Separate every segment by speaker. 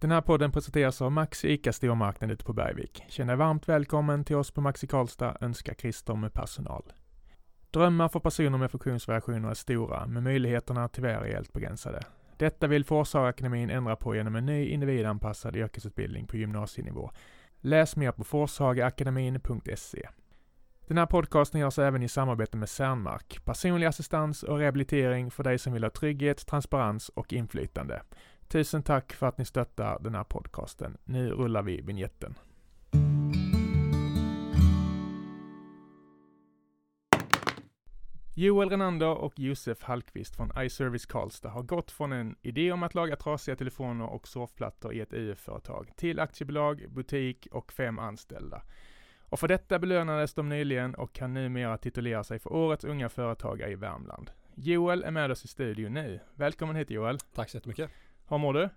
Speaker 1: Den här podden presenteras av Maxi ICA Stormarknad ute på Bergvik. Känn dig varmt välkommen till oss på Maxi Karlstad, önskar Christer med personal. Drömmar för personer med funktionsvariationer är stora, men möjligheterna tyvärr är helt begränsade. Detta vill Forshagaakademin ändra på genom en ny individanpassad yrkesutbildning på gymnasienivå. Läs mer på forshagaakademin.se. Den här podcasten görs även i samarbete med Cernmark, personlig assistans och rehabilitering för dig som vill ha trygghet, transparens och inflytande. Tusen tack för att ni stöttar den här podcasten. Nu rullar vi vignetten. Joel Renander och Josef Hallqvist från iService Karlstad har gått från en idé om att laga trasiga telefoner och surfplattor i ett UF-företag till aktiebolag, butik och fem anställda. Och för detta belönades de nyligen och kan numera titulera sig för Årets unga företagare i Värmland. Joel är med oss i studion nu. Välkommen hit Joel.
Speaker 2: Tack så jättemycket.
Speaker 1: Hur mår du?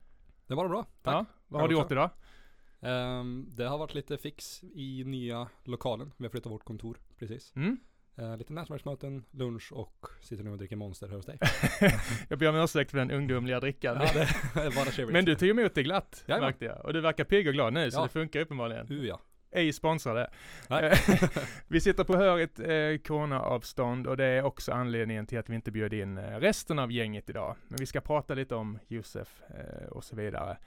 Speaker 2: Det var bra. Tack.
Speaker 1: Ja, vad har du gjort idag?
Speaker 2: Ehm, det har varit lite fix i nya lokalen. Vi har flyttat vårt kontor precis.
Speaker 1: Mm?
Speaker 2: Uh, lite nätverksmöten, lunch och sitter nu och dricker Monster här hos dig.
Speaker 1: Jag ber om ursäkt för den ungdomliga drickan.
Speaker 2: ja.
Speaker 1: Men du tog emot det glatt, märkte jag. Och du verkar pigg och glad nu, så
Speaker 2: Ja.
Speaker 1: det funkar uppenbarligen.
Speaker 2: Uh, ja.
Speaker 1: Ej sponsrade.
Speaker 2: Nej.
Speaker 1: vi sitter på hörigt eh, corona-avstånd och det är också anledningen till att vi inte bjöd in eh, resten av gänget idag. Men vi ska prata lite om Josef eh, och så vidare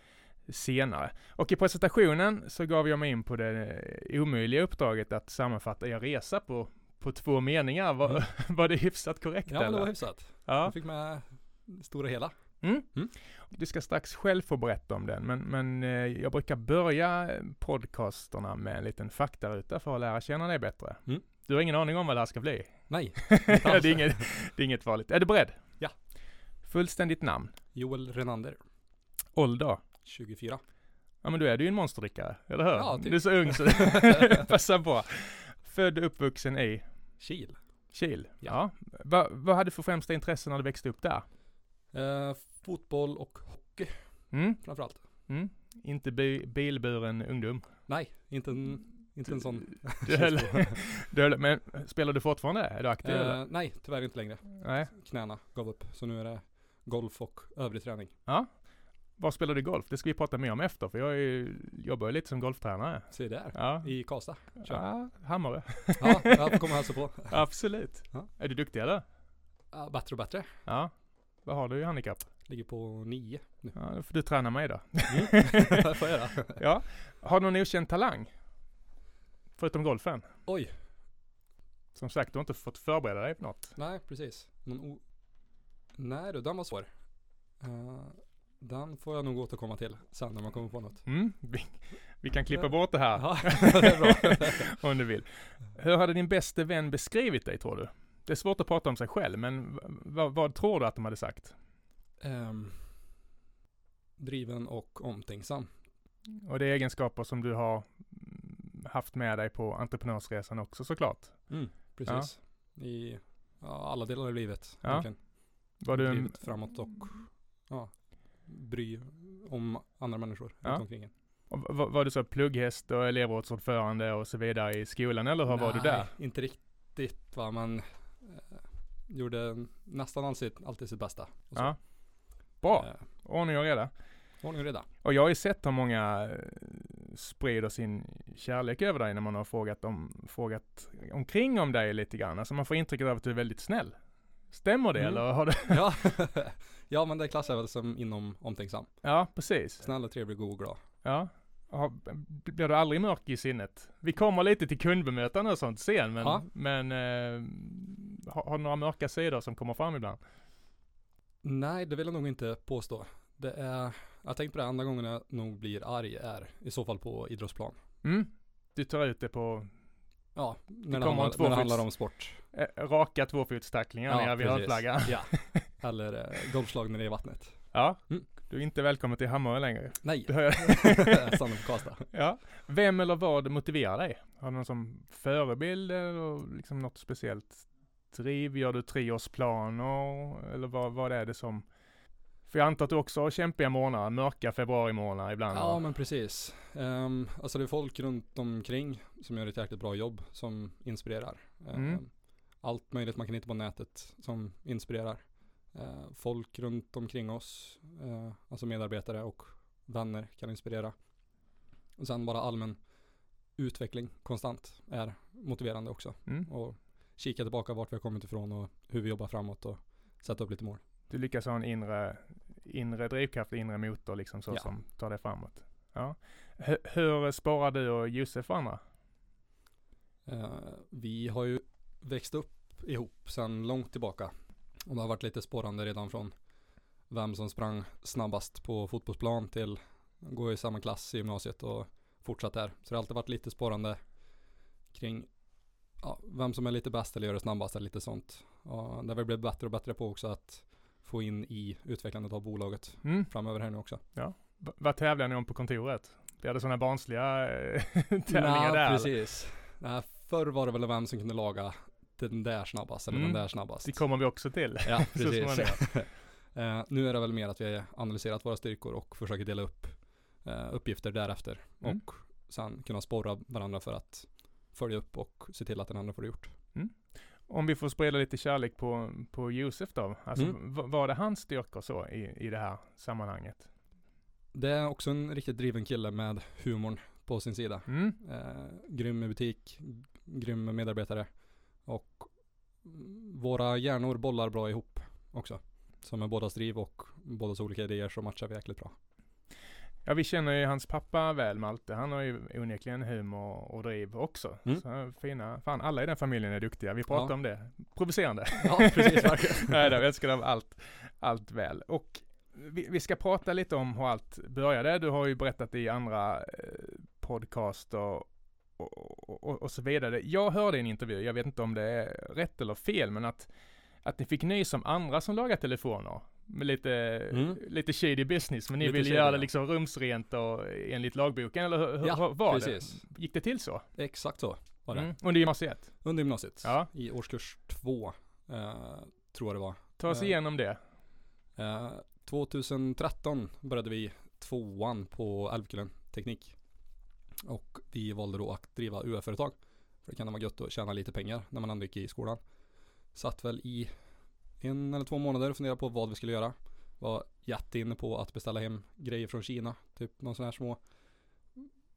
Speaker 1: senare. Och i presentationen så gav jag mig in på det eh, omöjliga uppdraget att sammanfatta er resa på, på två meningar. Var,
Speaker 2: Mm.
Speaker 1: var det hyfsat korrekt
Speaker 2: ja, men det
Speaker 1: eller?
Speaker 2: var hyfsat.
Speaker 1: Ja.
Speaker 2: Jag fick med stora hela.
Speaker 1: Mm.
Speaker 2: Mm.
Speaker 1: Du ska strax själv få berätta om den, men, men eh, jag brukar börja podcasterna med en liten faktaruta för att lära känna dig bättre.
Speaker 2: Mm.
Speaker 1: Du har ingen aning om vad det här ska bli?
Speaker 2: Nej,
Speaker 1: det, är inget, det är inget farligt. Är du beredd?
Speaker 2: Ja.
Speaker 1: Fullständigt namn.
Speaker 2: Joel Renander,
Speaker 1: Ålder?
Speaker 2: 24.
Speaker 1: Ja men då är du ju en monsterdrickare, eller hur?
Speaker 2: Ja, typ.
Speaker 1: Du är så ung så passar bra. Född och uppvuxen i
Speaker 2: Kil.
Speaker 1: Kil?
Speaker 2: Ja.
Speaker 1: Ja. Va, vad hade du för främsta intressen när du växte upp där?
Speaker 2: Eh, fotboll och hockey
Speaker 1: Mm?
Speaker 2: framförallt.
Speaker 1: Mm? Inte bi, bilburen ungdom?
Speaker 2: Nej, inte en, inte en sån.
Speaker 1: Du höll, du höll, men spelar du fortfarande? Är du aktiv?
Speaker 2: Eh, nej, tyvärr inte längre.
Speaker 1: Nej.
Speaker 2: Knäna gav upp. Så nu är det golf och övrig träning.
Speaker 1: Ja. Var spelar du golf? Det ska vi prata mer om efter, för jag är ju, jobbar ju lite som golftränare.
Speaker 2: Se där.
Speaker 1: Ja.
Speaker 2: I Karlstad. Kör.
Speaker 1: Ja, Hammarö.
Speaker 2: Ja, jag och hälsa på.
Speaker 1: Absolut.
Speaker 2: Ja.
Speaker 1: Är du duktig eller?
Speaker 2: Ja, bättre och bättre.
Speaker 1: Ja. Vad har du i handikapp?
Speaker 2: Ligger på nio nu.
Speaker 1: Ja, då får du träna mig då.
Speaker 2: Det får jag göra.
Speaker 1: Ja. Har du någon okänd talang? Förutom golfen?
Speaker 2: Oj,
Speaker 1: Som sagt, du har inte fått förbereda dig på något.
Speaker 2: nej precis. Någon nej du, den var svår. Eh, den får jag nog återkomma till sen när man kommer på något.
Speaker 1: Mm. Vi, vi kan klippa bort det här
Speaker 2: Ja, det är bra.
Speaker 1: om du vill. Hur hade din bäste vän beskrivit dig tror du? Det är svårt att prata om sig själv, men vad, vad tror du att de hade sagt?
Speaker 2: Ehm, driven och omtänksam.
Speaker 1: Och det är egenskaper som du har mm, haft med dig på entreprenörsresan också såklart.
Speaker 2: Mm, precis. I ja, alla delar av livet.
Speaker 1: Ja.
Speaker 2: verkligen.
Speaker 1: Var du en,
Speaker 2: framåt och ja, bry om andra människor
Speaker 1: Ja.
Speaker 2: runt omkring en.
Speaker 1: var, var du så plugghäst och elevrådsordförande och så vidare i skolan eller hur var du där?
Speaker 2: Nej, inte riktigt va, men eh, gjorde nästan alltid, alltid sitt bästa.
Speaker 1: Ja. Bra,
Speaker 2: Eh,
Speaker 1: ordning och reda.
Speaker 2: ordning och reda.
Speaker 1: Och jag har ju sett hur många eh, sprider sin kärlek över dig när man har frågat, om, frågat omkring om dig lite grann. Alltså man får intrycket av att du är väldigt snäll. Stämmer det
Speaker 2: Mm.
Speaker 1: eller har du?
Speaker 2: ja. ja, men det klassar jag väl som inom omtänksam.
Speaker 1: Ja, precis.
Speaker 2: Snäll och trevlig, god och glad.
Speaker 1: Ja. Blir du aldrig mörk i sinnet? Vi kommer lite till kundbemötande och sånt sen, men,
Speaker 2: Ja.
Speaker 1: men eh, har, har du några mörka sidor som kommer fram ibland?
Speaker 2: Nej, det vill jag nog inte påstå. Det är, jag tänkt på det andra gången jag nog blir arg är i så fall på idrottsplan.
Speaker 1: Mm? Du tar ut det på
Speaker 2: Ja, när det, handlar, när det handlar om sport.
Speaker 1: eh, raka tvåfotstacklingar nere vid hörnflaggan.
Speaker 2: Ja, eller eh, golfslag är i vattnet.
Speaker 1: Ja.
Speaker 2: Mm.
Speaker 1: Du är inte välkommen till Hammarö längre.
Speaker 2: Nej, stannar på Karlstad.
Speaker 1: Ja. Vem eller vad motiverar dig? Har du någon som förebild eller liksom något speciellt driv? Gör du treårsplaner? Eller vad, vad är det som... För jag antar att du också har kämpiga månader, mörka februarimånader ibland.
Speaker 2: Ja men precis. Um, alltså det är folk runt omkring som gör ett jäkligt bra jobb som inspirerar.
Speaker 1: Mm.
Speaker 2: Ehm, allt möjligt man kan hitta på nätet som inspirerar. Eh, folk runt omkring oss, eh, alltså medarbetare och vänner kan inspirera. Och sen bara allmän utveckling konstant är motiverande också.
Speaker 1: Mm.
Speaker 2: Och kika tillbaka vart vi har kommit ifrån och hur vi jobbar framåt och sätta upp lite mål.
Speaker 1: Du lyckas ha en inre, inre drivkraft, inre motor liksom så
Speaker 2: Ja.
Speaker 1: som tar dig framåt. Ja. H- hur sparar du och Josef varandra?
Speaker 2: Eh, vi har ju växt upp ihop sedan långt tillbaka. Och det har varit lite spårande redan från vem som sprang snabbast på fotbollsplan till gå i samma klass i gymnasiet och fortsatt där. Så det har alltid varit lite spårande kring ja, vem som är lite bäst eller gör det snabbast eller lite sånt. Och det har vi blivit bättre och bättre på också att få in i utvecklandet av bolaget
Speaker 1: Mm.
Speaker 2: framöver här nu också.
Speaker 1: V- vad tävlar ni om på kontoret? Blir det sådana barnsliga eh, tävlingar där?
Speaker 2: precis. Nej, förr var det väl vem som kunde laga den där snabbast eller
Speaker 1: Mm.
Speaker 2: den där snabbast.
Speaker 1: Det kommer vi också till.
Speaker 2: Ja, precis. Eh, nu är det väl mer att vi har analyserat våra styrkor och försöker dela upp eh, uppgifter därefter.
Speaker 1: Mm.
Speaker 2: Och sen kunna sporra varandra för att följa upp och se till att den andra får det gjort.
Speaker 1: Om vi får sprida lite kärlek på, på Josef då. Alltså,
Speaker 2: Mm.
Speaker 1: var det hans styrkor så i, i det här sammanhanget?
Speaker 2: Det är också en riktigt driven kille med humorn på sin sida.
Speaker 1: Mm.
Speaker 2: Eh, grym i butik, grym medarbetare och mm, våra hjärnor bollar bra ihop också. Så med bådas driv och bådas olika idéer så matchar vi jäkligt bra.
Speaker 1: Ja, vi känner ju hans pappa väl, Malte. Han har ju onekligen humor och driv också.
Speaker 2: Mm.
Speaker 1: Så fina, fan alla i den familjen är duktiga. Vi pratar
Speaker 2: Ja.
Speaker 1: om det. Provocerande.
Speaker 2: Ja, precis.
Speaker 1: Nej då, vi älskar dem allt, allt väl. Och vi, vi ska prata lite om hur allt började. Du har ju berättat i andra eh, podcaster och, och, och, och så vidare. Jag hörde i en intervju, jag vet inte om det är rätt eller fel, men att, att ni fick nys om andra som lagar telefoner. Med lite,
Speaker 2: Mm.
Speaker 1: lite shady business, men ni
Speaker 2: Lite
Speaker 1: ville
Speaker 2: shady,
Speaker 1: göra det liksom rumsrent och enligt lagboken, eller hur, hur
Speaker 2: Ja,
Speaker 1: hur var
Speaker 2: precis.
Speaker 1: det? Gick det till så?
Speaker 2: Exakt så var det.
Speaker 1: Mm. Under gymnasiet?
Speaker 2: Under gymnasiet.
Speaker 1: Ja.
Speaker 2: I årskurs två, eh, tror jag det var.
Speaker 1: Ta oss
Speaker 2: Eh.
Speaker 1: igenom det.
Speaker 2: Eh, 2013 började vi tvåan på Älvkullen Teknik. Och vi valde då att driva UF-företag. För det kan vara gött att tjäna lite pengar när man ändå gick i skolan. Satt väl i en eller två månader och funderade på vad vi skulle göra. Var jätteinne på att beställa hem grejer från Kina. Typ någon sån här små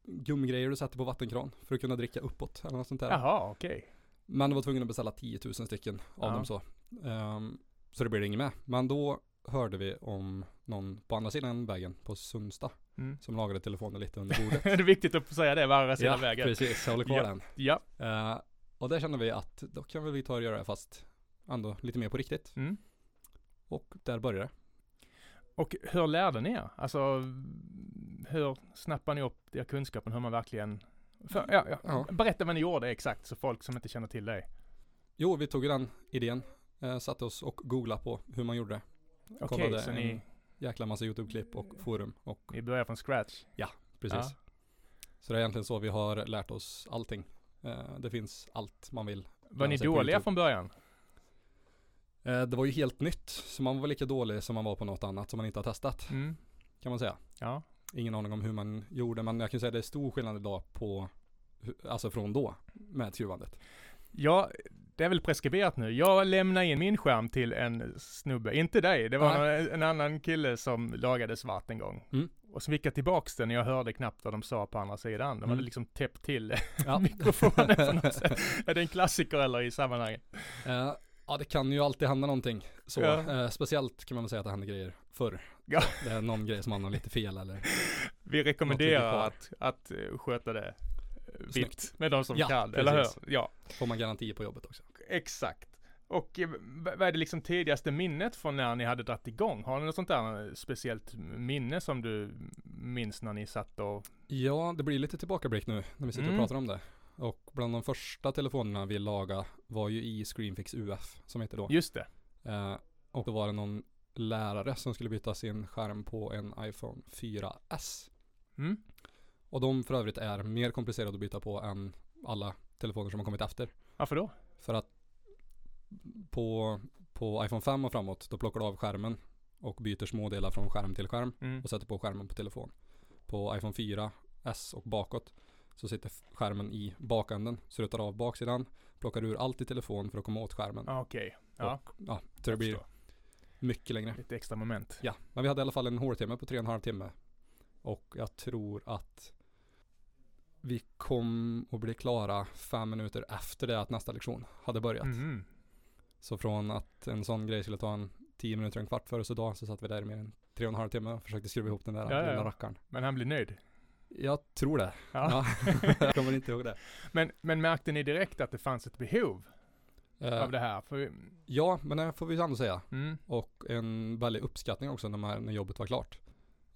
Speaker 2: gummigrejer du sätter på vattenkran för att kunna dricka uppåt eller något sånt där.
Speaker 1: Jaha, okej.
Speaker 2: Men du var tvungen att beställa 10 000 stycken av
Speaker 1: Ja.
Speaker 2: dem så. Ehm, så det blev inget med. Men då hörde vi om någon på andra sidan vägen på Sundsta
Speaker 1: Mm.
Speaker 2: som lagade telefoner lite under bordet.
Speaker 1: det är viktigt att säga det, varje sida
Speaker 2: ja,
Speaker 1: vägen.
Speaker 2: precis. Jag håller kvar
Speaker 1: Ja.
Speaker 2: den.
Speaker 1: Ja.
Speaker 2: Eh, och där kände vi att då kan väl vi ta och göra det fast ändå lite mer på riktigt.
Speaker 1: Mm.
Speaker 2: Och där började det.
Speaker 1: Och hur lärde ni er? Alltså, hur snappade ni upp er kunskapen hur man verkligen... För, ja, ja.
Speaker 2: Ja.
Speaker 1: Berätta vad ni gjorde exakt, så folk som inte känner till dig.
Speaker 2: Jo, vi tog ju den idén, eh, satte oss och googlade på hur man gjorde det.
Speaker 1: Okej,
Speaker 2: Kollade
Speaker 1: så ni,
Speaker 2: jäkla massa YouTube-klipp och forum och
Speaker 1: ni börjar från scratch?
Speaker 2: precis.
Speaker 1: Ja.
Speaker 2: Så det är egentligen så vi har lärt oss allting. Eh, det finns allt man vill.
Speaker 1: Var ni dåliga från början?
Speaker 2: Eh, det var ju helt nytt, så man var lika dålig som man var på något annat som man inte har testat,
Speaker 1: Mm.
Speaker 2: kan man säga.
Speaker 1: Ja.
Speaker 2: Ingen aning om hur man gjorde, men jag kan säga att det är stor skillnad idag på, alltså från då, med skruvandet.
Speaker 1: Ja, det är väl preskriberat nu. Jag lämnade in min skärm till en snubbe, inte dig, det var någon, en annan kille som lagade svart en gång.
Speaker 2: Mm.
Speaker 1: Och så fick jag tillbaks den och jag hörde knappt vad de sa på andra sidan. De hade
Speaker 2: Mm.
Speaker 1: liksom täppt till
Speaker 2: Ja.
Speaker 1: mikrofonen på något sätt. Är det en klassiker eller i sammanhanget?
Speaker 2: Eh, ja, det kan ju alltid hända någonting. Så,
Speaker 1: Ja.
Speaker 2: eh, speciellt kan man säga att det händer grejer förr.
Speaker 1: Ja.
Speaker 2: Det är någon grej som man har lite fel eller
Speaker 1: Vi rekommenderar att, att eh, sköta det eh, vitt
Speaker 2: Snyggt.
Speaker 1: med de som
Speaker 2: Ja,
Speaker 1: kan, eller
Speaker 2: precis.
Speaker 1: hur? Ja,
Speaker 2: får man garanti på jobbet också.
Speaker 1: exakt. Och eh, vad är det liksom tidigaste minnet från när ni hade dragit igång? Har ni något sånt där speciellt minne som du minns när ni satt och...
Speaker 2: Ja, det blir lite tillbakablick nu när vi sitter
Speaker 1: Mm.
Speaker 2: och pratar om det. Och bland de första telefonerna vi lagade var ju i Screenfix UF som heter då.
Speaker 1: Just det.
Speaker 2: Eh, och då var det någon lärare som skulle byta sin skärm på en iPhone 4S.
Speaker 1: Mm.
Speaker 2: Och de för övrigt är mer komplicerade att byta på än alla telefoner som har kommit efter.
Speaker 1: Varför då?
Speaker 2: För att på, på iPhone 5 och framåt då plockar du av skärmen och byter smådelar från skärm till skärm
Speaker 1: Mm.
Speaker 2: och sätter på skärmen på telefon. På iPhone 4, S och bakåt så sitter skärmen i bakänden. Så du tar av baksidan, plockar ur allt i telefon för att komma åt skärmen.
Speaker 1: Ah, Okej. Ja,
Speaker 2: Och, ja, så det blir mycket längre.
Speaker 1: Lite extra moment.
Speaker 2: Ja, men vi hade i alla fall en hårtimme på tre och en halv timme. Och jag tror att vi kom att bli klara fem minuter efter det att nästa lektion hade börjat.
Speaker 1: Mhm.
Speaker 2: Så från att en sån grej skulle ta en tio minuter, en kvart före så dag så satt vi där i mer än tre och en halv timme och försökte skruva ihop den där
Speaker 1: Ja, ja,
Speaker 2: lilla
Speaker 1: ja.
Speaker 2: rackaren.
Speaker 1: Men han blir nöjd.
Speaker 2: Jag tror det.
Speaker 1: Ja.
Speaker 2: Ja. jag kommer inte ihåg det.
Speaker 1: Men, men märkte ni direkt att det fanns ett behov
Speaker 2: Eh,
Speaker 1: av det här? För,
Speaker 2: Ja, men det får vi ändå säga.
Speaker 1: mm,
Speaker 2: Och en väldig uppskattning också när, man, när jobbet var klart.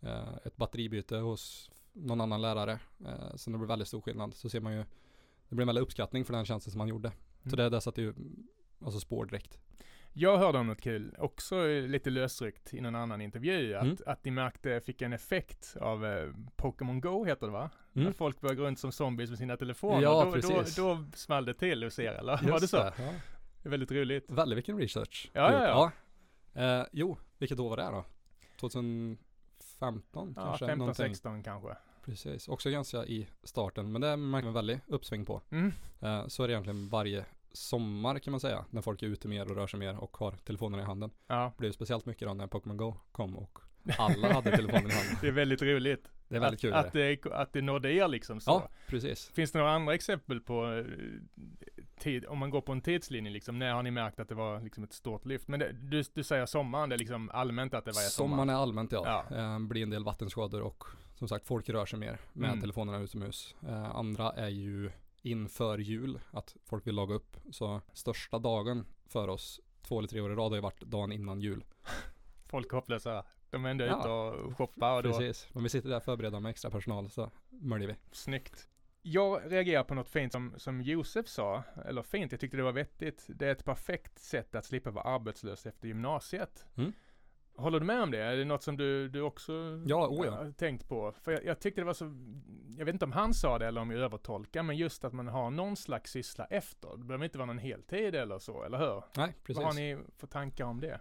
Speaker 2: Eh, ett batteribyte hos någon annan lärare. Eh, så det blev väldigt stor skillnad. Så ser man ju, det blir en väldig uppskattning för den tjänsten som man gjorde. Så
Speaker 1: Mm.
Speaker 2: det där satte ju alltså spår direkt.
Speaker 1: Jag hörde om något kul, också lite lösryckt i någon annan intervju, att,
Speaker 2: Mm.
Speaker 1: att ni märkte, fick en effekt av eh, Pokémon Go heter det va?
Speaker 2: Mm.
Speaker 1: Att folk började gå runt som zombies med sina telefoner.
Speaker 2: Ja,
Speaker 1: då, då,
Speaker 2: precis.
Speaker 1: då small det till hos er, eller? var det
Speaker 2: Just
Speaker 1: så?
Speaker 2: Ja.
Speaker 1: Det är väldigt roligt.
Speaker 2: Väldigt vilken research.
Speaker 1: Ja, ja,
Speaker 2: gjort. ja. Eh, jo, vilket år var det då? 2015
Speaker 1: Ja,
Speaker 2: kanske?
Speaker 1: 15,
Speaker 2: någonting.
Speaker 1: 16 kanske.
Speaker 2: Precis, också ganska i starten. Men det märker man väldigt uppsving på.
Speaker 1: Mm.
Speaker 2: Eh, så är det egentligen varje sommar kan man säga. När folk är ute mer och rör sig mer och har telefonerna i handen.
Speaker 1: Ja,
Speaker 2: Det blev speciellt mycket då när Pokémon Go kom och alla hade telefonen i handen.
Speaker 1: det är väldigt roligt.
Speaker 2: Det är väldigt
Speaker 1: att,
Speaker 2: kul.
Speaker 1: Att
Speaker 2: det.
Speaker 1: det, att det nådde er liksom så.
Speaker 2: Ja, precis.
Speaker 1: Finns det några andra exempel på eh, tid, om man går på en tidslinje liksom, när har ni märkt att det var liksom ett stort lyft? Men det, du, du säger sommaren, det är liksom allmänt att det var sommar?
Speaker 2: Sommaren är allmänt ja.
Speaker 1: Ja.
Speaker 2: Eh, blir en del vattenskador och som sagt folk rör sig mer med
Speaker 1: Mm.
Speaker 2: telefonerna utomhus. Eh, andra är ju inför jul, att folk vill laga upp. Så största dagen för oss två eller tre år i rad har ju varit dagen innan jul.
Speaker 1: Folk är hopplösa. De är ändå
Speaker 2: Ja.
Speaker 1: ute och shoppar och då,
Speaker 2: Precis. Men vi sitter där förberedda med extra personal så möljer vi.
Speaker 1: snyggt. Jag reagerar på något fint som, som Josef sa, eller fint, jag tyckte det var vettigt. Det är ett perfekt sätt att slippa vara arbetslös efter gymnasiet.
Speaker 2: Mm.
Speaker 1: Håller du med om det? Är det något som du, du också
Speaker 2: Ja, oh ja.
Speaker 1: tänkt på? För jag, jag tyckte det var så, jag vet inte om han sa det eller om jag övertolkar, men just att man har någon slags syssla efter. Det behöver inte vara någon heltid eller så, eller hur?
Speaker 2: Nej, precis.
Speaker 1: Vad har ni för tankar om det?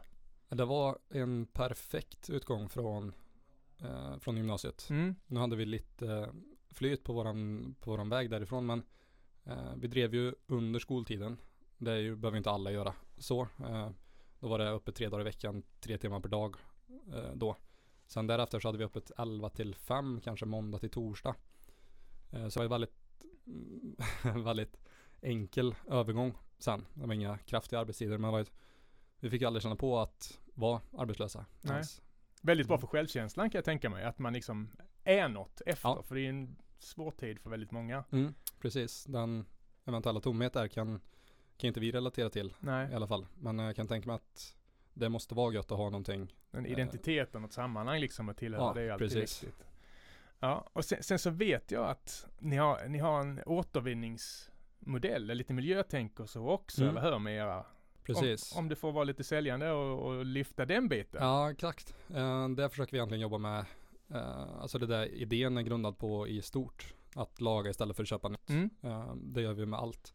Speaker 2: Det var en perfekt utgång från, eh, från gymnasiet.
Speaker 1: Mm.
Speaker 2: Nu hade vi lite eh, flyt på våran, på våran väg därifrån men eh, vi drev ju under skoltiden. Det är ju, behöver inte alla göra så. Eh, då var det öppet tre dagar i veckan, tre timmar per dag eh, då. Sen därefter så hade vi öppet 11 till 5, kanske måndag till torsdag. Eh, så det var väldigt, väldigt enkel övergång sen. Det var inga kraftiga arbetstider men var ett, vi fick ju aldrig känna på att vara arbetslösa.
Speaker 1: Nej.
Speaker 2: ens.
Speaker 1: Väldigt bra
Speaker 2: Mm.
Speaker 1: för självkänslan kan jag tänka mig, att man liksom är något efter,
Speaker 2: Ja.
Speaker 1: för det är en svår tid för väldigt många.
Speaker 2: Mm, precis, den eventuella tomhet där kan, kan inte vi relatera till
Speaker 1: Nej,
Speaker 2: i alla fall. Men jag kan tänka mig att det måste vara gött att ha någonting.
Speaker 1: en identitet och något sammanhang liksom att tillhöra,
Speaker 2: Ja,
Speaker 1: det är alltid
Speaker 2: precis.
Speaker 1: viktigt. Ja, och sen, sen så vet jag att ni har, ni har en återvinningsmodell, lite miljötänk och så också,
Speaker 2: Mm.
Speaker 1: eller hur med era?
Speaker 2: Precis.
Speaker 1: Om, om du får vara lite säljande och, och lyfta den biten.
Speaker 2: Ja, exakt. Eh, det försöker vi egentligen jobba med. Eh, alltså det där idén är grundad på i stort. Att laga istället för att köpa nytt.
Speaker 1: Mm.
Speaker 2: Eh, det gör vi med allt.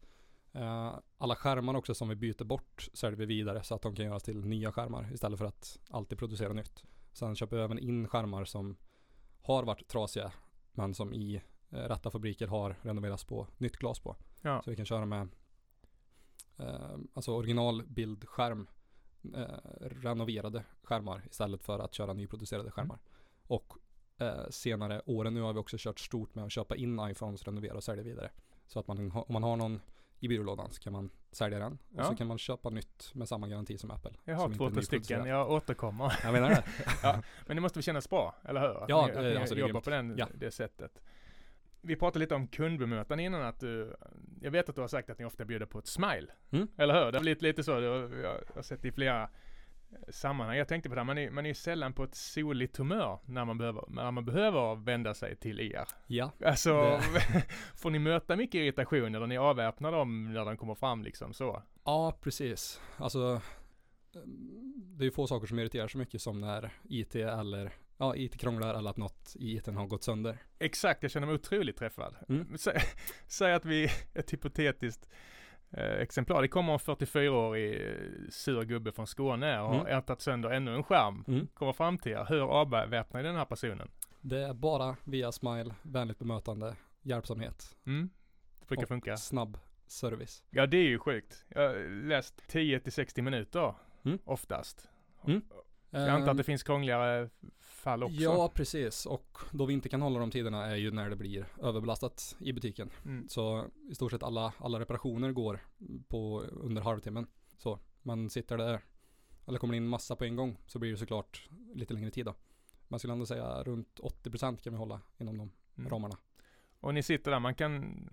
Speaker 2: Eh, alla skärmar också som vi byter bort säljer vi vidare så att de kan göras till nya skärmar istället för att alltid producera nytt. Sen köper vi även in skärmar som har varit trasiga men som i eh, rätta fabriker har renoverats på nytt glas på.
Speaker 1: Ja.
Speaker 2: Så vi kan köra med eh, alltså originalbildskärm eh, renoverade skärmar istället för att köra nyproducerade skärmar. Och eh, senare åren nu har vi också kört stort med att köpa in iPhones, renovera och sälja vidare. Så att man, om man har någon i byrålådan så kan man sälja den och
Speaker 1: Ja.
Speaker 2: så kan man köpa nytt med samma garanti som Apple.
Speaker 1: Jag har två, tre stycken, jag återkommer.
Speaker 2: Jag menar det.
Speaker 1: Men det måste väl kännas bra, eller hur? Att
Speaker 2: Ja,
Speaker 1: ni,
Speaker 2: eh, alltså det är
Speaker 1: jobbar på den,
Speaker 2: Ja.
Speaker 1: det sättet. Vi pratade lite om kundbemötande innan att du, jag vet att du har sagt att ni ofta bjuder på ett smile.
Speaker 2: Mm.
Speaker 1: Eller hur? Det har blivit lite så, jag har sett i flera eh, sammanhang. Jag tänkte på det, här, man är, man är ju sällan på ett soligt humör när man behöver, när man behöver vända sig till er.
Speaker 2: Ja,
Speaker 1: Alltså, får ni möta mycket irritation eller ni avväpnar dem när de kommer fram liksom så?
Speaker 2: ja precis. Alltså det är ju få saker som irriterar så mycket som när IT eller ja, IT krånglar eller att något i IT har gått sönder.
Speaker 1: Exakt, jag känner mig otroligt träffad.
Speaker 2: Mm.
Speaker 1: Sä, säg att vi, ett hypotetiskt exemplar, det kommer en 44-årig eh, sur gubbe från Skåne och har
Speaker 2: Mm.
Speaker 1: ältat sönder ännu en skärm.
Speaker 2: Mm.
Speaker 1: Kommer fram till er, hur avväpnar ni den här personen?
Speaker 2: Det är bara via smile, vänligt bemötande, hjälpsamhet
Speaker 1: Mm? Det brukar
Speaker 2: och
Speaker 1: funka.
Speaker 2: snabb service.
Speaker 1: Ja, det är ju sjukt. Jag har läst 10 till 60 minuter
Speaker 2: Mm.
Speaker 1: oftast.
Speaker 2: Mm.
Speaker 1: Jag antar att det finns krångligare fall också.
Speaker 2: Ja, precis. Och då vi inte kan hålla de tiderna är ju när det blir överbelastat i butiken.
Speaker 1: Mm.
Speaker 2: Så i stort sett alla, alla reparationer går på under halvtimmen. Så man sitter där, eller kommer in massa på en gång, så blir det såklart lite längre tid då. Man skulle ändå säga runt 80% kan vi hålla inom de
Speaker 1: Mm.
Speaker 2: ramarna.
Speaker 1: Och ni sitter där, man kan,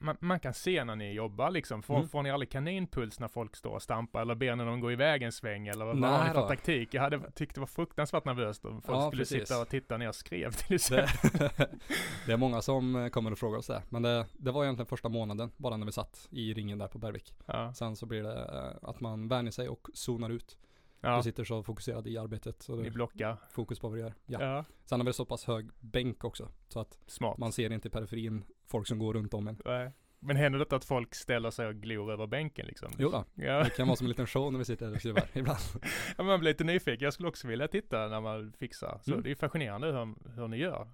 Speaker 1: man, man kan se när ni jobbar liksom. Får,
Speaker 2: Mm.
Speaker 1: får ni aldrig kaninpuls när folk står och stampar eller ber när de går iväg en sväng eller vad har ni för taktik? Jag hade tyckt det var fruktansvärt nervöst om folk
Speaker 2: Ja,
Speaker 1: skulle
Speaker 2: precis.
Speaker 1: sitta och titta ner och skrev till
Speaker 2: Det,
Speaker 1: exempel.
Speaker 2: det är många som eh, kommer och frågar oss det. Men det, det var egentligen första månaden, bara när vi satt i ringen där på Bergvik.
Speaker 1: Ja,
Speaker 2: Sen så blir det eh, att man vänjer sig och zonar ut.
Speaker 1: Ja.
Speaker 2: Du sitter så fokuserad i arbetet. Så är
Speaker 1: blockar.
Speaker 2: fokus på vad du gör. Ja.
Speaker 1: Ja.
Speaker 2: Sen har vi så pass hög bänk också. Så att
Speaker 1: Smart.
Speaker 2: man ser inte i periferin folk som går runt om en.
Speaker 1: Nej. Men händer det att folk ställer sig och glor över bänken liksom?
Speaker 2: Jo då,
Speaker 1: Ja.
Speaker 2: det kan vara som en liten show när vi sitter och skriver ibland.
Speaker 1: ja, man blir lite nyfiken. Jag skulle också vilja titta när man fixar. Så
Speaker 2: Mm.
Speaker 1: det är fascinerande hur, hur ni gör.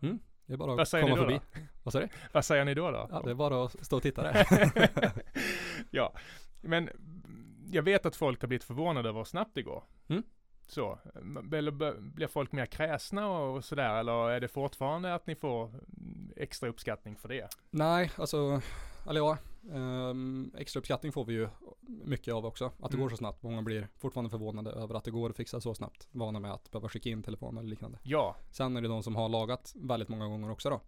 Speaker 2: Det är bara
Speaker 1: Vad
Speaker 2: att
Speaker 1: säger
Speaker 2: komma
Speaker 1: ni då
Speaker 2: förbi. Vad sa du?
Speaker 1: Vad säger ni då då?
Speaker 2: Ja, det är bara att stå och titta där.
Speaker 1: ja, men jag vet att folk har blivit förvånade över hur snabbt det går.
Speaker 2: Mm.
Speaker 1: Så, eller blir folk mer kräsna och sådär eller är det fortfarande att ni får extra uppskattning för det?
Speaker 2: Nej, alltså, eller ja, ehm, extra uppskattning får vi ju mycket av också. Att det
Speaker 1: Mm.
Speaker 2: går så snabbt. Många blir fortfarande förvånade över att det går att fixa så snabbt. Vana med att behöva skicka in telefon eller liknande.
Speaker 1: Ja,
Speaker 2: Sen är det de som har lagat väldigt många gånger också då.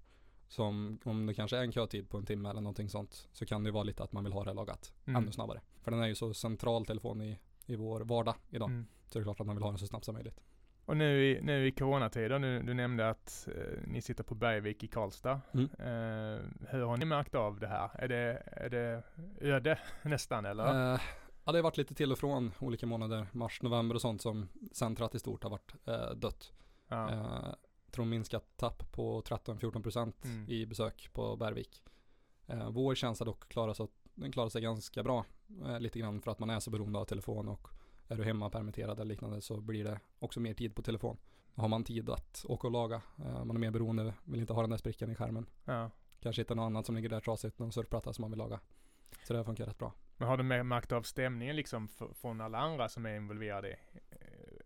Speaker 2: Som om det kanske är en kötid på en timme eller någonting sånt. Så kan det vara lite att man vill ha det lagat
Speaker 1: Mm.
Speaker 2: ännu snabbare. För den är ju så central telefon i, i vår vardag idag.
Speaker 1: mm.
Speaker 2: Så det är klart att man vill ha den så snabbt som möjligt.
Speaker 1: Och nu i, nu i coronatider, nu, du nämnde att eh, ni sitter på Bergvik i Karlstad.
Speaker 2: Mm.
Speaker 1: Eh, hur har ni märkt av det här? Är det, är det öde nästan eller?
Speaker 2: Eh, ja, det har varit lite till och från olika månader. Mars, november och sånt som centrat i stort har varit eh, dött.
Speaker 1: ja.
Speaker 2: Tror minskat tapp på 13-14%
Speaker 1: Mm.
Speaker 2: i besök på Bergvik. Eh, vår tjänst har dock klarat sig, den klarar sig ganska bra. Eh, lite grann för att man är så beroende av telefon och är du hemma permitterad eller liknande så blir det också mer tid på telefon. Har man tid att åka och laga, eh, man är mer beroende, vill inte ha den där sprickan i skärmen.
Speaker 1: ja.
Speaker 2: Kanske hitta något annat som ligger där trasigt, någon surfplatta som man vill laga. Så det funkar rätt bra.
Speaker 1: Men har du märkt av stämningen liksom från alla andra som är involverade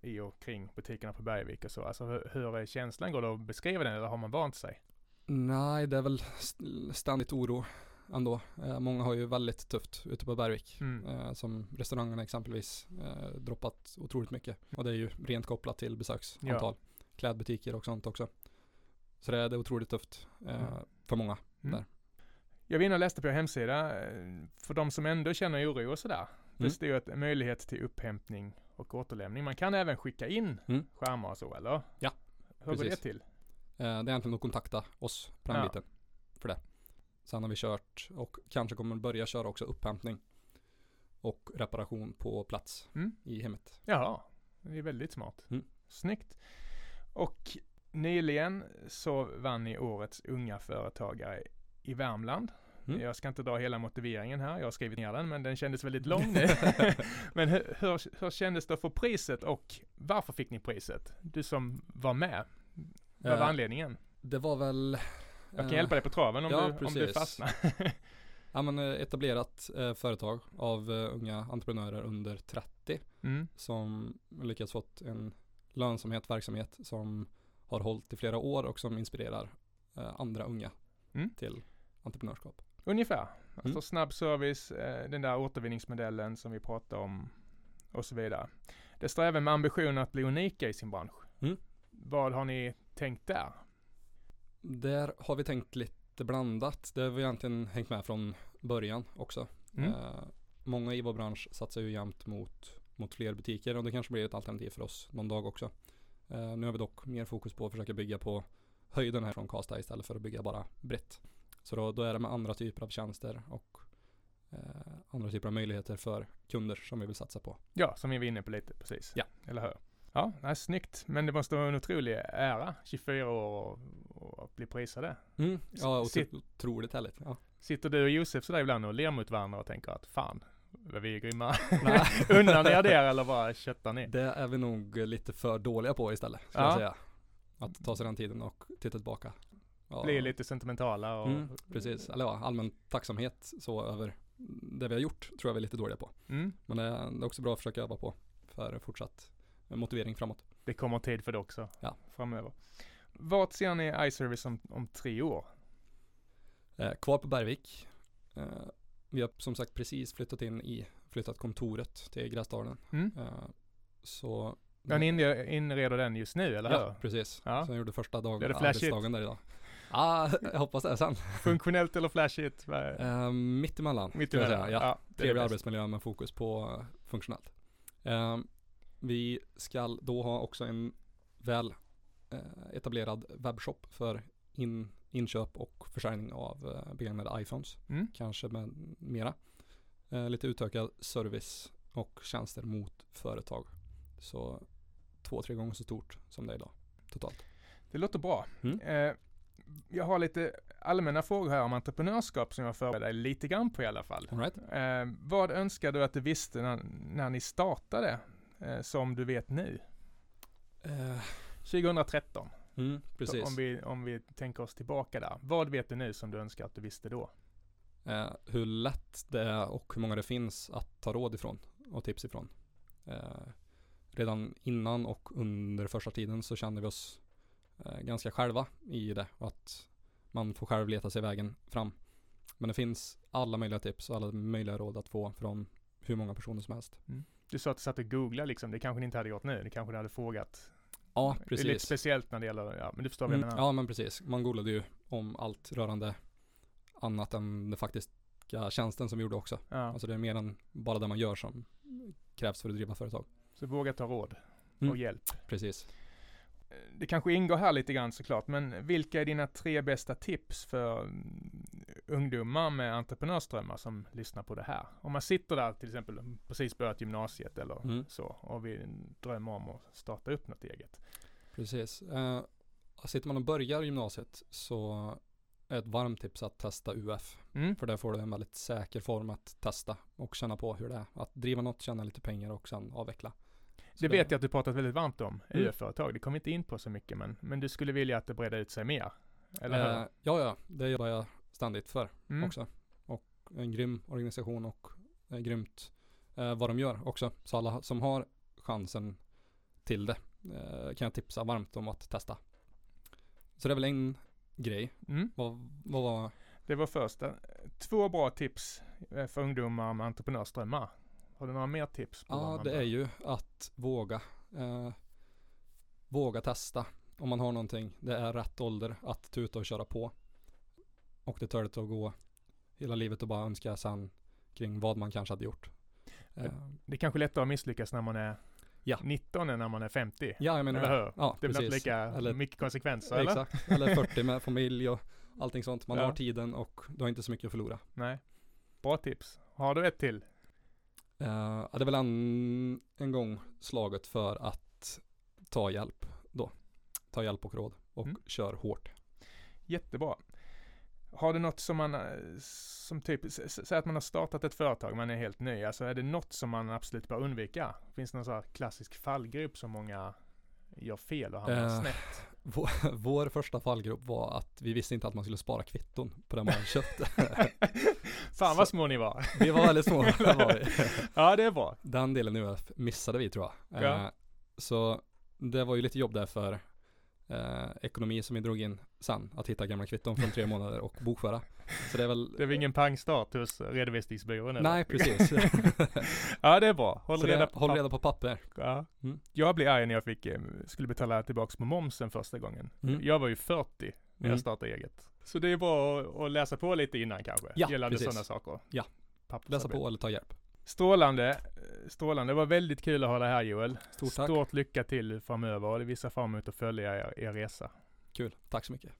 Speaker 1: i, och kring butikerna på Bergvik och så? Alltså hur, hur är känslan? Går det att beskriva den eller har man vant sig?
Speaker 2: Nej, det är väl st- ständigt oro ändå. Eh, många har ju väldigt tufft ute på Bergvik.
Speaker 1: Mm.
Speaker 2: Eh, som restaurangerna exempelvis eh, droppat otroligt mycket. Och det är ju rent kopplat till besöksantal. Klädbutiker och sånt också. Så det är, det är otroligt tufft
Speaker 1: Mm.
Speaker 2: för många.
Speaker 1: Mm.
Speaker 2: Där.
Speaker 1: Jag var inne och läste på er hemsida, för de som ändå känner oro och sådär. Det
Speaker 2: Mm.
Speaker 1: står ju att en möjlighet till upphämtning och återlämning. Man kan även skicka in
Speaker 2: Mm.
Speaker 1: skärmar och så, eller?
Speaker 2: Ja,
Speaker 1: Hur går det
Speaker 2: precis.
Speaker 1: till?
Speaker 2: Eh, det är egentligen att kontakta oss på den
Speaker 1: Ja.
Speaker 2: biten. För det. Sen har vi kört och kanske kommer börja köra också upphämtning. Och reparation på plats
Speaker 1: Mm.
Speaker 2: i hemmet.
Speaker 1: Jaha, det är väldigt smart.
Speaker 2: Mm.
Speaker 1: Snyggt. Och nyligen så vann ni årets unga företagare i Värmland.
Speaker 2: Mm.
Speaker 1: Jag ska inte dra hela motiveringen här, jag har skrivit ner den, men den kändes väldigt lång nu. men hur, hur, hur kändes det att få priset och varför fick ni priset? Du som var med, vad var
Speaker 2: Eh,
Speaker 1: anledningen?
Speaker 2: Det var väl
Speaker 1: Jag kan
Speaker 2: eh,
Speaker 1: hjälpa dig på traven om,
Speaker 2: ja,
Speaker 1: du, om du
Speaker 2: precis.
Speaker 1: fastnar.
Speaker 2: Ja men eh, etablerat eh, företag av eh, unga entreprenörer under 30
Speaker 1: mm.
Speaker 2: som lyckats fått en lönsamhet, verksamhet som har hållit i flera år och som inspirerar eh, andra unga
Speaker 1: Mm.
Speaker 2: till entreprenörskap.
Speaker 1: Ungefär. Alltså
Speaker 2: Mm.
Speaker 1: snabb service, eh, den där återvinningsmodellen som vi pratade om och så vidare. Det står även med ambitionen att bli unika i sin bransch.
Speaker 2: Mm.
Speaker 1: Vad har ni tänkt där?
Speaker 2: Där har vi tänkt lite blandat. Det har vi egentligen hängt med från början också.
Speaker 1: Mm.
Speaker 2: Eh, många i vår bransch satsar ju jämt mot, mot fler butiker och det kanske blir ett alternativ för oss någon dag också. Eh, nu har vi dock mer fokus på att försöka bygga på höjden här från Karlstad istället för att bygga bara brett. Så då, då är det med andra typer av tjänster och eh, andra typer av möjligheter för kunder som vi vill satsa på.
Speaker 1: Ja, som vi var inne på lite precis.
Speaker 2: Ja.
Speaker 1: Eller hur? Ja, nej, snyggt. Men det måste vara en otrolig ära, 24 år och, att bli prisade.
Speaker 2: Mm. Ja, och
Speaker 1: Sitt-
Speaker 2: otroligt härligt. Ja.
Speaker 1: Sitter du och Josef sådär ibland och ler mot varandra och tänker att fan, vi är grymma. Unnar ni er det eller bara köttar ni?
Speaker 2: Det är vi nog lite för dåliga på istället, ska
Speaker 1: Ja.
Speaker 2: jag säga. Att ta sig den tiden och titta tillbaka. Ja.
Speaker 1: Blir lite sentimentala och...
Speaker 2: Mm, precis, eller ja, allmän tacksamhet så över det vi har gjort tror jag vi är lite dåliga på.
Speaker 1: Mm.
Speaker 2: Men det är, det är också bra att försöka öva på för fortsatt motivering framåt.
Speaker 1: Det kommer tid för det också
Speaker 2: Ja.
Speaker 1: framöver. Vart ser ni iService om, om tre år?
Speaker 2: Eh, kvar på Bergvik. Eh, vi har som sagt precis flyttat in i, flyttat kontoret till Gräsdalen.
Speaker 1: Mm?
Speaker 2: Eh, så
Speaker 1: inre- inreder den just nu, eller
Speaker 2: Ja,
Speaker 1: hur?
Speaker 2: precis.
Speaker 1: Ja.
Speaker 2: Så jag gjorde första dag, arbetsdagen där idag. Ja, jag hoppas det sen.
Speaker 1: Funktionellt eller flashigt? Vad är-
Speaker 2: Eh, mitt emellan.
Speaker 1: Mitt
Speaker 2: skulle jag
Speaker 1: emellan?
Speaker 2: säga. Ja.
Speaker 1: Ja, är
Speaker 2: Trevlig arbetsmiljö med fokus på funktionellt. Eh, vi ska då ha också en väl eh, etablerad webbshop för in, inköp och försäljning av eh, begagnade iPhones.
Speaker 1: Mm?
Speaker 2: Kanske med mera. Eh, lite utökad service och tjänster mot företag. Så två, tre gånger så stort som det är idag totalt.
Speaker 1: Det låter bra.
Speaker 2: Mm.
Speaker 1: Jag har lite allmänna frågor här om entreprenörskap som jag förbereder dig lite grann på i alla fall.
Speaker 2: All right.
Speaker 1: Eh, vad önskar du att du visste när, när ni startade eh, som du vet nu?
Speaker 2: Eh,
Speaker 1: 2013.
Speaker 2: mm, precis.
Speaker 1: Om vi, om vi tänker oss tillbaka där. Vad vet du nu som du önskar att du visste då?
Speaker 2: Eh, hur lätt det är och hur många det finns att ta råd ifrån och tips ifrån. Eh, redan innan och under första tiden så kände vi oss ganska själva i det och att man får själv leta sig vägen fram. Men det finns alla möjliga tips och alla möjliga råd att få från hur många personer som helst.
Speaker 1: Du sa att du satt och googlade liksom. Det kanske ni inte hade gjort nu. Det kanske du hade frågat.
Speaker 2: Ja,
Speaker 1: Det är lite
Speaker 2: precis.
Speaker 1: speciellt när det gäller, ja men du förstår vad
Speaker 2: Mm,
Speaker 1: jag menar.
Speaker 2: ja, men precis. Man googlade ju om allt rörande annat än den faktiska tjänsten som vi gjorde också.
Speaker 1: Ja.
Speaker 2: Alltså det är mer än bara det man gör som krävs för att driva företag.
Speaker 1: Så våga ta råd
Speaker 2: Mm.
Speaker 1: och hjälp.
Speaker 2: Precis.
Speaker 1: Det kanske ingår här lite grann såklart, men vilka är dina tre bästa tips för mm, ungdomar med entreprenörsdrömmar som lyssnar på det här? Om man sitter där till exempel, precis börjat gymnasiet eller
Speaker 2: Mm.
Speaker 1: så, och vill drömma om att starta upp något eget.
Speaker 2: Precis. Eh, sitter man och börjar gymnasiet så är ett varmt tips att testa UF.
Speaker 1: Mm.
Speaker 2: För där får du en väldigt säker form att testa och känna på hur det är. Att driva något, tjäna lite pengar och sen avveckla.
Speaker 1: Det vet jag att du pratat väldigt varmt om,
Speaker 2: Mm.
Speaker 1: UF-företag. Det kommer inte in på så mycket, men, men du skulle vilja att det breder ut sig mer? Eller
Speaker 2: Eh,
Speaker 1: hur?
Speaker 2: ja, ja, det jobbar jag ständigt för
Speaker 1: Mm.
Speaker 2: också. Och en grym organisation och eh, grymt eh, vad de gör också. Så alla som har chansen till det eh, kan jag tipsa varmt om att testa. Så det är väl en grej.
Speaker 1: Mm.
Speaker 2: Vad, vad var
Speaker 1: Det var första. Två bra tips eh, för ungdomar med entreprenörsdrömmar. Har du några mer tips?
Speaker 2: Ja, det är ju att våga. Eh, våga testa om man har någonting. Det är rätt ålder att tuta och köra på. Och det törligt att gå hela livet och bara önska sen kring vad man kanske hade gjort. Eh,
Speaker 1: Det är kanske lättare att misslyckas när man är
Speaker 2: Ja.
Speaker 1: 19 än när man är 50.
Speaker 2: ja, jag menar
Speaker 1: Eller hur?
Speaker 2: Ja,
Speaker 1: Det blir inte lika
Speaker 2: Eller-
Speaker 1: mycket konsekvenser, eller?
Speaker 2: Exakt. Eller 40 med familj och allting sånt. Man
Speaker 1: Ja.
Speaker 2: har tiden och du har inte så mycket att förlora.
Speaker 1: Nej. Bra tips. Har du ett till?
Speaker 2: Eh, ja, det är väl en, en gång slaget för att ta hjälp då. Ta hjälp och råd och
Speaker 1: Mm.
Speaker 2: kör hårt.
Speaker 1: Jättebra. Har du något som man, eh, som typ, säg att man har startat ett företag, man är helt ny. Alltså är det något som man absolut bör undvika? Finns det någon sån här klassisk fallgrop som många gör fel och hamnar
Speaker 2: Eh,
Speaker 1: snett?
Speaker 2: Vår, vår första fallgrupp var att vi visste inte att man skulle spara kvitton på det man köpte.
Speaker 1: Fan vad små ni var.
Speaker 2: vi var väldigt små. Var vi.
Speaker 1: ja, det är bra.
Speaker 2: Den delen nu missade vi tror jag.
Speaker 1: Ja.
Speaker 2: Eh, så det var ju lite jobb där för eh, ekonomi som vi drog in sen. Att hitta gamla kvitton från tre månader och bokföra. Så det är väl
Speaker 1: Det är väl ingen pangstart hos redovisningsbyrån? eller?
Speaker 2: Nej, precis.
Speaker 1: Ja, det är bra. Håll reda på
Speaker 2: håll reda på papper.
Speaker 1: Ja.
Speaker 2: Mm.
Speaker 1: Jag blev arg när jag fick, eh, skulle betala tillbaks på momsen första gången.
Speaker 2: Mm.
Speaker 1: Jag var ju 40 när
Speaker 2: Mm.
Speaker 1: jag startade eget. Så det är bra att, läsa på lite innan kanske.
Speaker 2: Ja,
Speaker 1: Gällande sådana saker.
Speaker 2: Ja. Läsa på eller ta hjälp.
Speaker 1: Strålande. eh, Strålande. Det var väldigt kul att ha dig här Joel.
Speaker 2: Stort tack.
Speaker 1: Stort lycka till framöver och vi ser fram emot att följa er, er resa.
Speaker 2: Kul. Tack så mycket.